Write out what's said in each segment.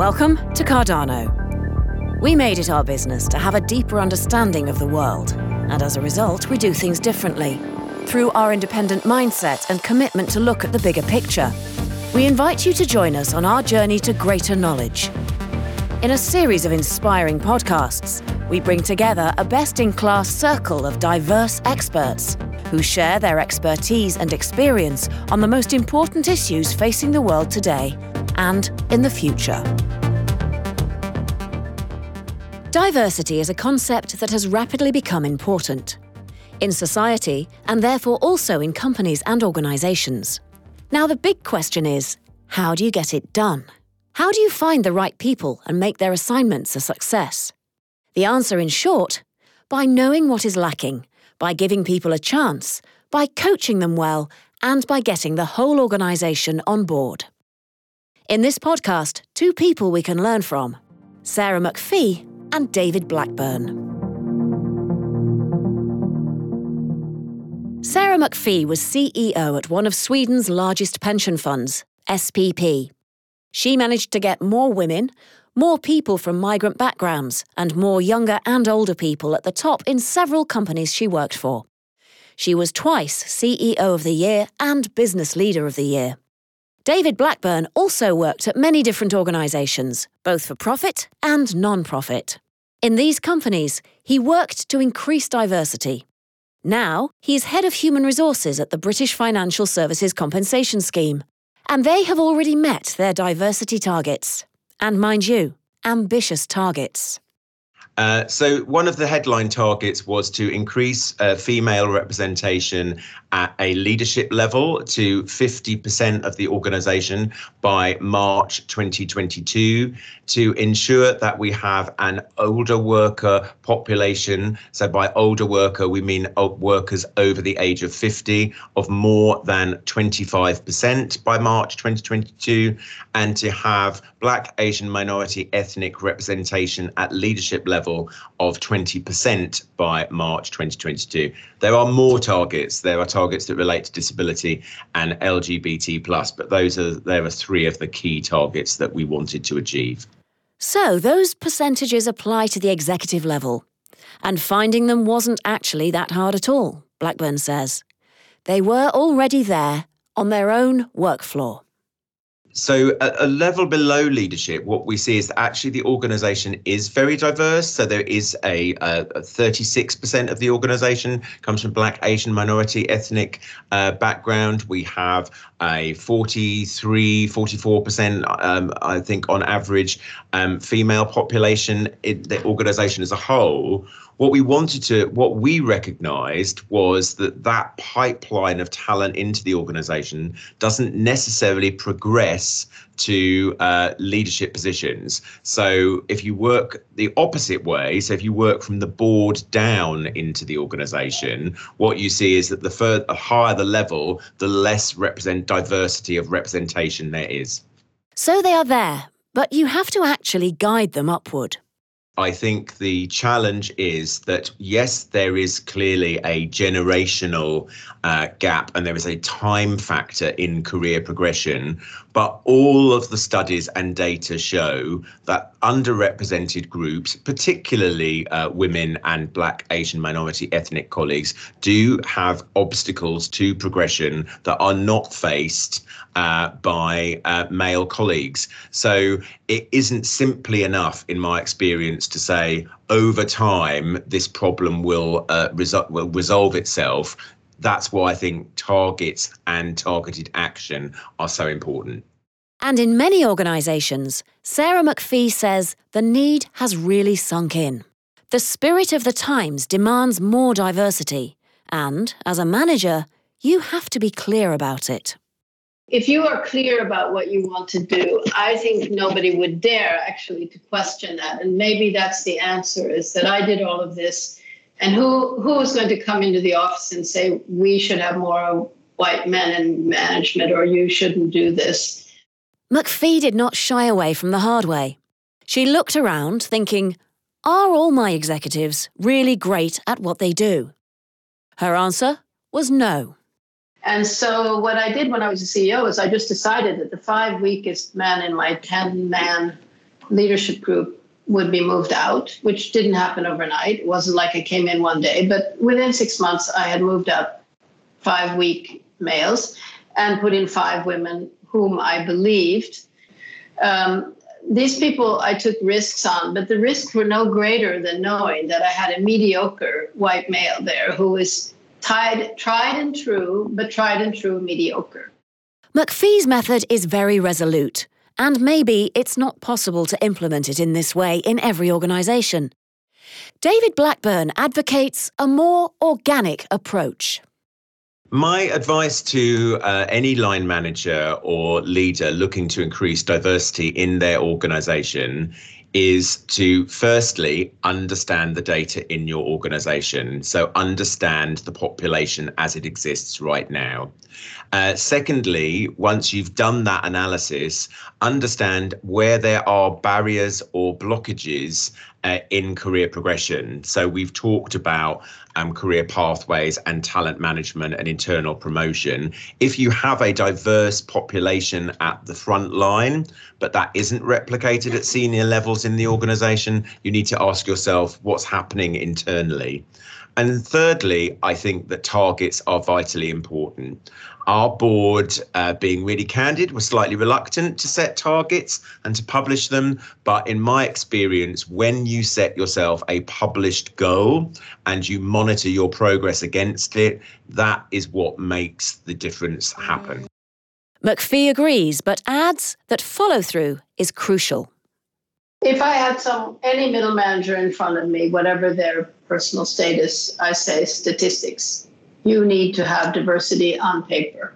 Welcome to Cardano. We made it our business to have a deeper understanding of the world, and as a result, we do things differently. Through our independent mindset and commitment to look at the bigger picture, we invite you to join us on our journey to greater knowledge. In a series of inspiring podcasts, we bring together a best in class circle of diverse experts who share their expertise and experience on the most important issues facing the world today and in the future. Diversity is a concept that has rapidly become important in society and therefore also in companies and organisations. Now, the big question is how do you get it done? How do you find the right people and make their assignments a success? The answer, in short, by knowing what is lacking by giving people a chance, by coaching them well, and by getting the whole organisation on board. In this podcast, two people we can learn from Sarah McPhee and David Blackburn. Sarah McPhee was CEO at one of Sweden's largest pension funds, SPP. She managed to get more women, more people from migrant backgrounds, and more younger and older people at the top in several companies she worked for. She was twice CEO of the Year and Business Leader of the Year. David Blackburn also worked at many different organisations, both for profit and non profit. In these companies, he worked to increase diversity. Now, he is head of human resources at the British Financial Services Compensation Scheme, and they have already met their diversity targets and mind you, ambitious targets. Uh, so one of the headline targets was to increase uh, female representation at a leadership level to 50% of the organization by March 2022 to ensure that we have an older worker population. So by older worker, we mean workers over the age of 50 of more than 25% by March 2022 and to have black, Asian, minority ethnic representation at leadership level of 20% by March 2022. There are more targets. There are targets that relate to disability and LGBT plus, but those are there are three of the key targets that we wanted to achieve. So those percentages apply to the executive level. And finding them wasn't actually that hard at all, Blackburn says. They were already there on their own work floor. So, a, a, level below leadership, what we see is that actually the organization is very diverse. So, there is a, a 36% of the organization comes from Black, Asian, minority, ethnic uh, background. We have a 43, 44%, um, I think, on average, um, female population in the organization as a whole what we wanted to what we recognized was that that pipeline of talent into the organization doesn't necessarily progress to uh, leadership positions. So if you work the opposite way so if you work from the board down into the organization what you see is that the further higher the level the less represent diversity of representation there is. So they are there but you have to actually guide them upward I think the challenge is that, yes, there is clearly a generational uh, gap and there is a time factor in career progression. But all of the studies and data show that underrepresented groups, particularly uh, women and Black, Asian, minority ethnic colleagues, do have obstacles to progression that are not faced uh, by uh, male colleagues. So it isn't simply enough, in my experience, to say over time this problem will uh, will resolve itself. That's why I think targets and targeted action are so important. And in many organisations, Sarah McPhee says the need has really sunk in. The spirit of the times demands more diversity, and as a manager, you have to be clear about it if you are clear about what you want to do, I think nobody would dare actually to question that. And maybe that's the answer is that I did all of this. And who who is going to come into the office and say we should have more white men in management or you shouldn't do this? McPhee did not shy away from the hard way. She looked around thinking, are all my executives really great at what they do? Her answer was no. And so what I did when I was a CEO is I just decided that the five weakest men in my 10 man leadership group would be moved out, which didn't happen overnight. It wasn't like I came in one day, but within six months, I had moved up five weak males and put in five women whom I believed. Um, these people I took risks on, but the risks were no greater than knowing that I had a mediocre white male there who was tied, tried and true, but tried and true mediocre. McPhee's method is very resolute. And maybe it's not possible to implement it in this way in every organisation. David Blackburn advocates a more organic approach. My advice to uh, any line manager or leader looking to increase diversity in their organization is to firstly understand the data in your organization. So, understand the population as it exists right now. Uh, secondly, once you've done that analysis, understand where there are barriers or blockages uh, in career progression. So we've talked about um, career pathways and talent management and internal promotion. If you have a diverse population at the front line, but that isn't replicated at senior levels in the organization, you need to ask yourself what's happening internally. And thirdly, I think that targets are vitally important. Our board, uh, being really candid, was slightly reluctant to set targets and to publish them. But in my experience, when you set yourself a published goal and you monitor your progress against it, that is what makes the difference happen. Mm. McPhee agrees, but adds that follow through is crucial. If I had some any middle manager in front of me, whatever their personal status, I say statistics. You need to have diversity on paper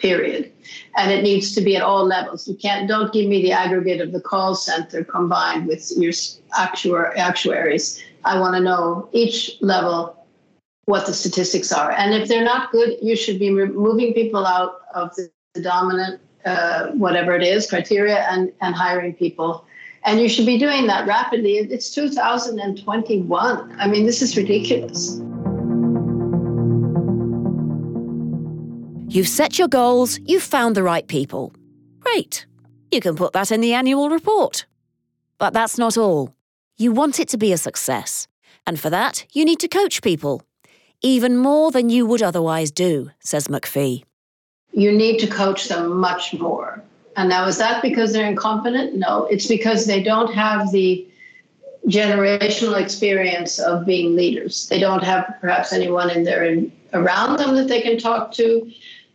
period. And it needs to be at all levels. You can't don't give me the aggregate of the call center combined with your actuar, actuaries i want to know each level what the statistics are and if they're not good you should be moving people out of the, the dominant uh, whatever it is criteria and and hiring people and you should be doing that rapidly it's 2021 i mean this is ridiculous You've set your goals, you've found the right people. Great. You can put that in the annual report. But that's not all. You want it to be a success. And for that, you need to coach people. Even more than you would otherwise do, says McPhee. You need to coach them much more. And now, is that because they're incompetent? No, it's because they don't have the generational experience of being leaders. They don't have perhaps anyone in there in, around them that they can talk to.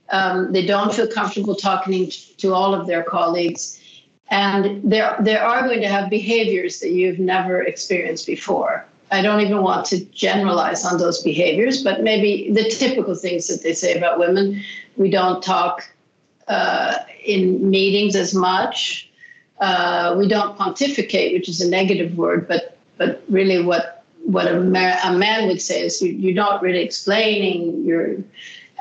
Um, they don't feel comfortable talking to all of their colleagues. And there, there are going to have behaviors that you've never experienced before. I don't even want to generalize on those behaviors, but maybe the typical things that they say about women. We don't talk uh, in meetings as much. Uh, we don't pontificate, which is a negative word, but but really what what a, a man would say is you, you're not really explaining your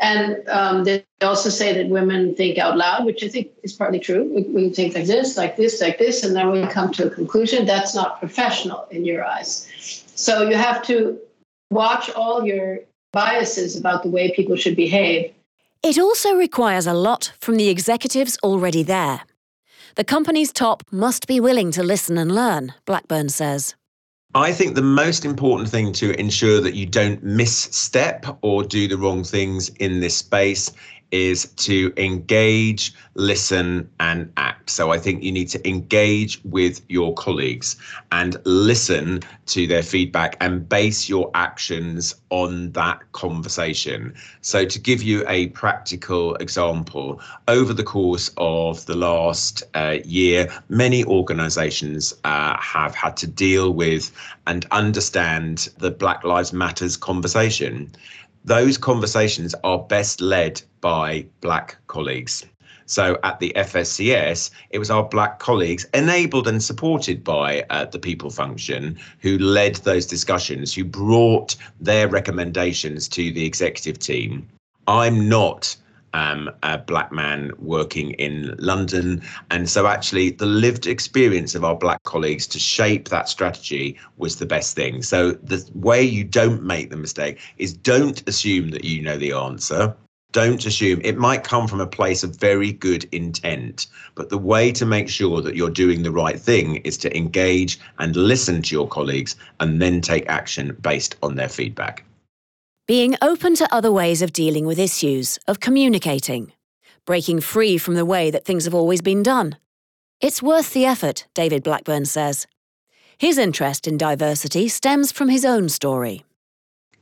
and um, they also say that women think out loud, which I think is partly true. We, we, think like this, like this, like this, and then we come to a conclusion. That's not professional in your eyes. So you have to watch all your biases about the way people should behave. It also requires a lot from the executives already there. The company's top must be willing to listen and learn, Blackburn says. I think the most important thing to ensure that you don't misstep or do the wrong things in this space is to engage, listen, and act. So I think you need to engage with your colleagues and listen to their feedback and base your actions on that conversation. So, to give you a practical example, over the course of the last uh, year, many organizations uh, have had to deal with and understand the Black Lives Matters conversation those conversations are best led by black colleagues. So at the FSCS, it was our black colleagues, enabled and supported by uh, the people function, who led those discussions, who brought their recommendations to the executive team. I'm not um, a black man working in London. And so, actually, the lived experience of our black colleagues to shape that strategy was the best thing. So, the way you don't make the mistake is don't assume that you know the answer. Don't assume. It might come from a place of very good intent but the way to make sure that you're doing the right thing is to engage and listen to your colleagues and then take action based on their feedback. Being open to other ways of dealing with issues of communicating breaking free from the way that things have always been done. It's worth the effort david blackburn says. His interest in diversity stems from his own story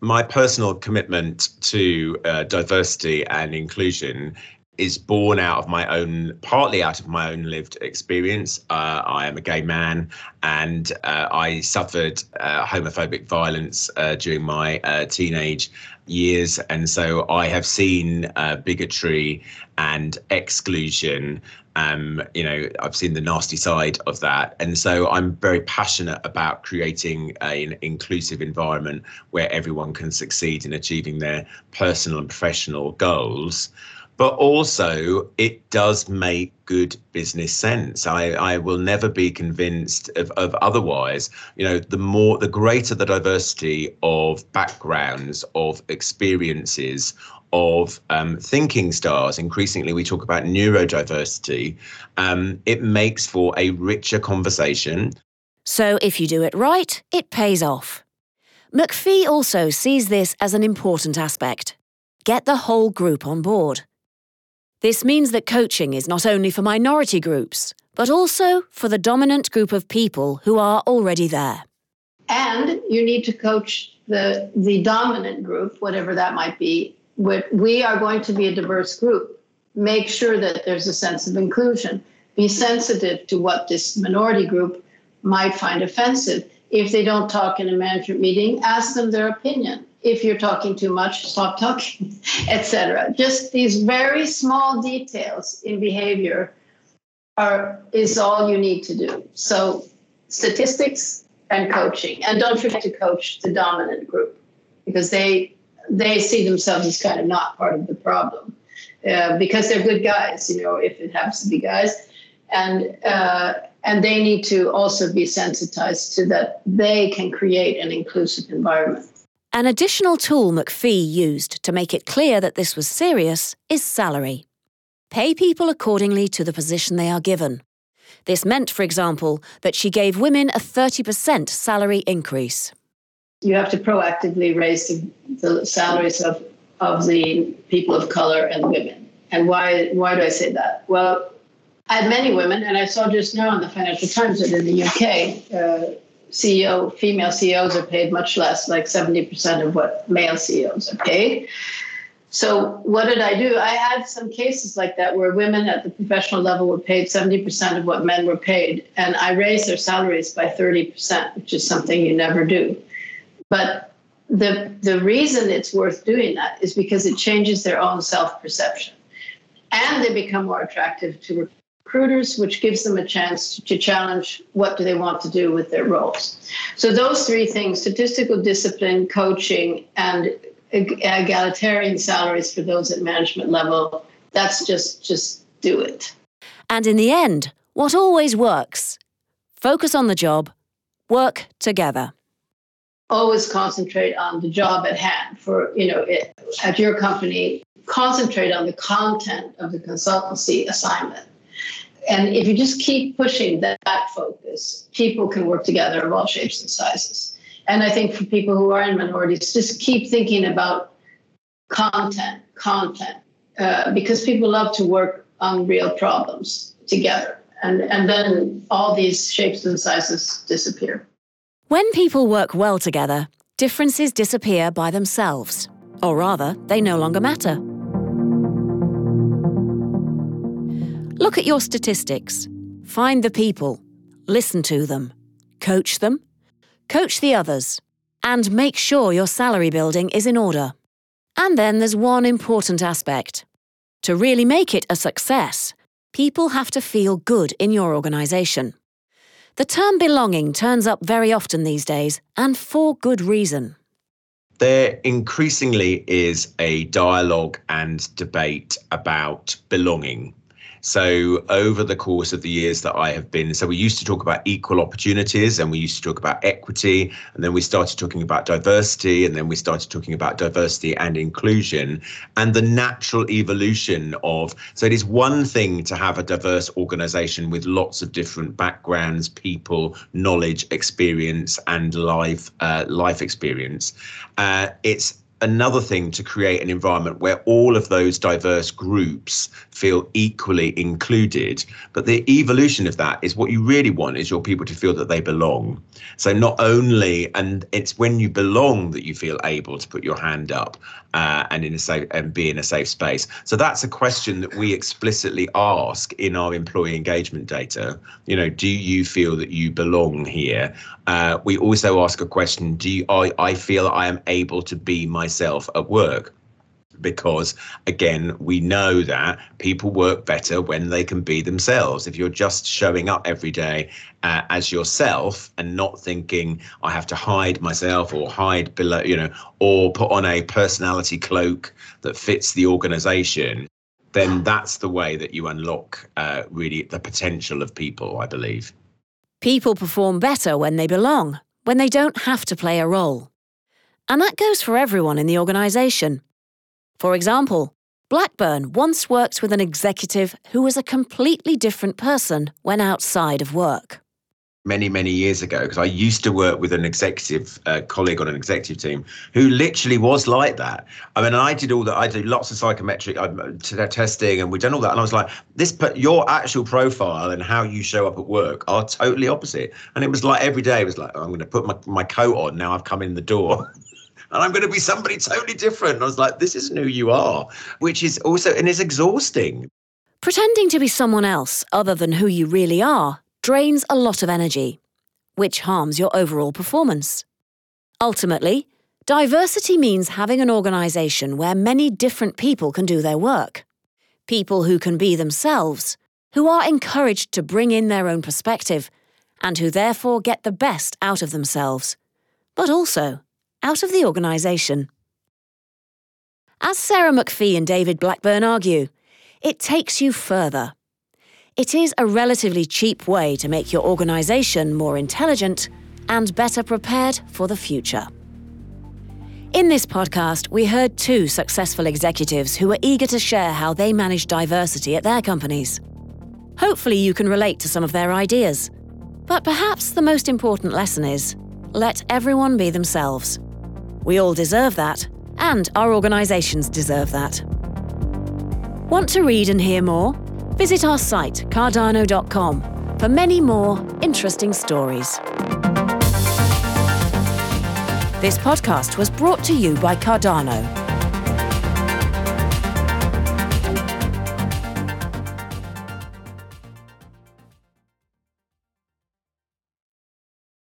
my personal commitment to uh, diversity and inclusion is born out of my own, partly out of my own lived experience. Uh, I am a gay man and uh, I suffered uh, homophobic violence uh, during my uh, teenage years. And so I have seen uh, bigotry and exclusion um, you know, I've seen the nasty side of that. And so I'm very passionate about creating an inclusive environment where everyone can succeed in achieving their personal and professional goals. But also, it does make good business sense. I, I will never be convinced of, of otherwise. You know, the more, the greater the diversity of backgrounds, of experiences, of um, thinking styles. Increasingly, we talk about neurodiversity. Um, it makes for a richer conversation. So, if you do it right, it pays off. McPhee also sees this as an important aspect get the whole group on board. This means that coaching is not only for minority groups, but also for the dominant group of people who are already there. And you need to coach the, the dominant group, whatever that might be, we are going to be a diverse group. Make sure that there's a sense of inclusion. Be sensitive to what this minority group might find offensive. If they don't talk in a management meeting, ask them their opinion. If you're talking too much, stop talking, etc. Just these very small details in behavior are is all you need to do. So statistics and coaching, and don't forget to coach the dominant group because they they see themselves as kind of not part of the problem uh, because they're good guys, you know, if it happens to be guys. And, uh, and they need to also be sensitized to that they can create an inclusive environment. An additional tool McPhee used to make it clear that this was serious is salary. Pay people accordingly to the position they are given. This meant, for example, that she gave women a 30% salary increase you have to proactively raise the, the salaries of, of the people of color and women. And why, why do I say that? Well, I had many women, and I saw just now in the Financial Times that in the UK, uh, CEO, female CEOs are paid much less, like 70% of what male CEOs are paid. So what did I do? I had some cases like that where women at the professional level were paid 70% of what men were paid, and I raised their salaries by 30%, which is something you never do. But the, the reason it's worth doing that is because it changes their own self perception. And they become more attractive to recruiters, which gives them a chance to challenge what do they want to do with their roles. So those three things statistical discipline, coaching, and egalitarian salaries for those at management level that's just just do it. And in the end, what always works focus on the job, work together always concentrate on the job at hand for you know it, at your company concentrate on the content of the consultancy assignment. And if you just keep pushing that, that focus people can work together of all shapes and sizes. And i think for people who are in minorities just keep thinking about content content uh, because people love to work on real problems together. And and then all these shapes and sizes disappear when people work well together, differences disappear by themselves. Or rather, they no longer matter. Look at your statistics. Find the people. Listen to them. Coach them. Coach the others. And make sure your salary building is in order. And then there's one important aspect. To really make it a success, people have to feel good in your organisation. The term belonging turns up very often these days, and for good reason. There increasingly is a dialogue and debate about belonging. So, over the course of the years that I have been, so we used to talk about equal opportunities and we used to talk about equity, and then we started talking about diversity, and then we started talking about diversity and inclusion and the natural evolution of. So, it is one thing to have a diverse organization with lots of different backgrounds, people, knowledge, experience, and life, uh, life experience. Uh, it's another thing to create an environment where all of those diverse groups feel equally included. But the evolution of that is what you really want is your people to feel that they belong. So not only and it's when you belong that you feel able to put your hand up uh, and in a safe and be in a safe space. So that's a question that we explicitly ask in our employee engagement data. You know do you feel that you belong here uh, we also ask a question do you, I, I feel i am able to be myself at work? Because again we know that people work better when they can be themselves. If you're just showing up every day uh, as yourself and not thinking i have to hide myself or hide below you know or put on a personality cloak that fits the organization then that's the way that you unlock uh, really the potential of people i believe People perform better when they belong, when they don't have to play a role. And that goes for everyone in the organisation. For example, Blackburn once worked with an executive who was a completely different person when outside of work many many years ago because I used to work with an executive uh, colleague on an executive team who literally was like that. I mean, I did all that. I did lots of psychometric uh, testing, and we've done all that. And I was like, this, your actual profile and how you show up at work are totally opposite. And it was like every day, it was like, oh, I'm going to put my, my coat on now. I've come in the door. and I'm going to be somebody totally different. And I was like, this isn't who you are, which is also, and it's exhausting. Pretending to be someone else other than who you really are drains a lot of energy, which harms your overall performance. Ultimately, diversity means having an organisation where many different people can do their work. People who can be themselves, who are encouraged to bring in their own perspective, and who therefore get the best out of themselves, but also out of the organisation. As Sarah McPhee and David Blackburn argue, it takes you further. It is a relatively cheap way to make your organisation more intelligent and better prepared for the future. In this podcast, we heard two successful executives who were eager to share how they manage diversity at their companies. Hopefully, you can relate to some of their ideas. But perhaps the most important lesson is let everyone be themselves. We all deserve that, and our organisations deserve that. Want to read and hear more? Visit our site, cardano.com, for many more interesting stories. This podcast was brought to you by Cardano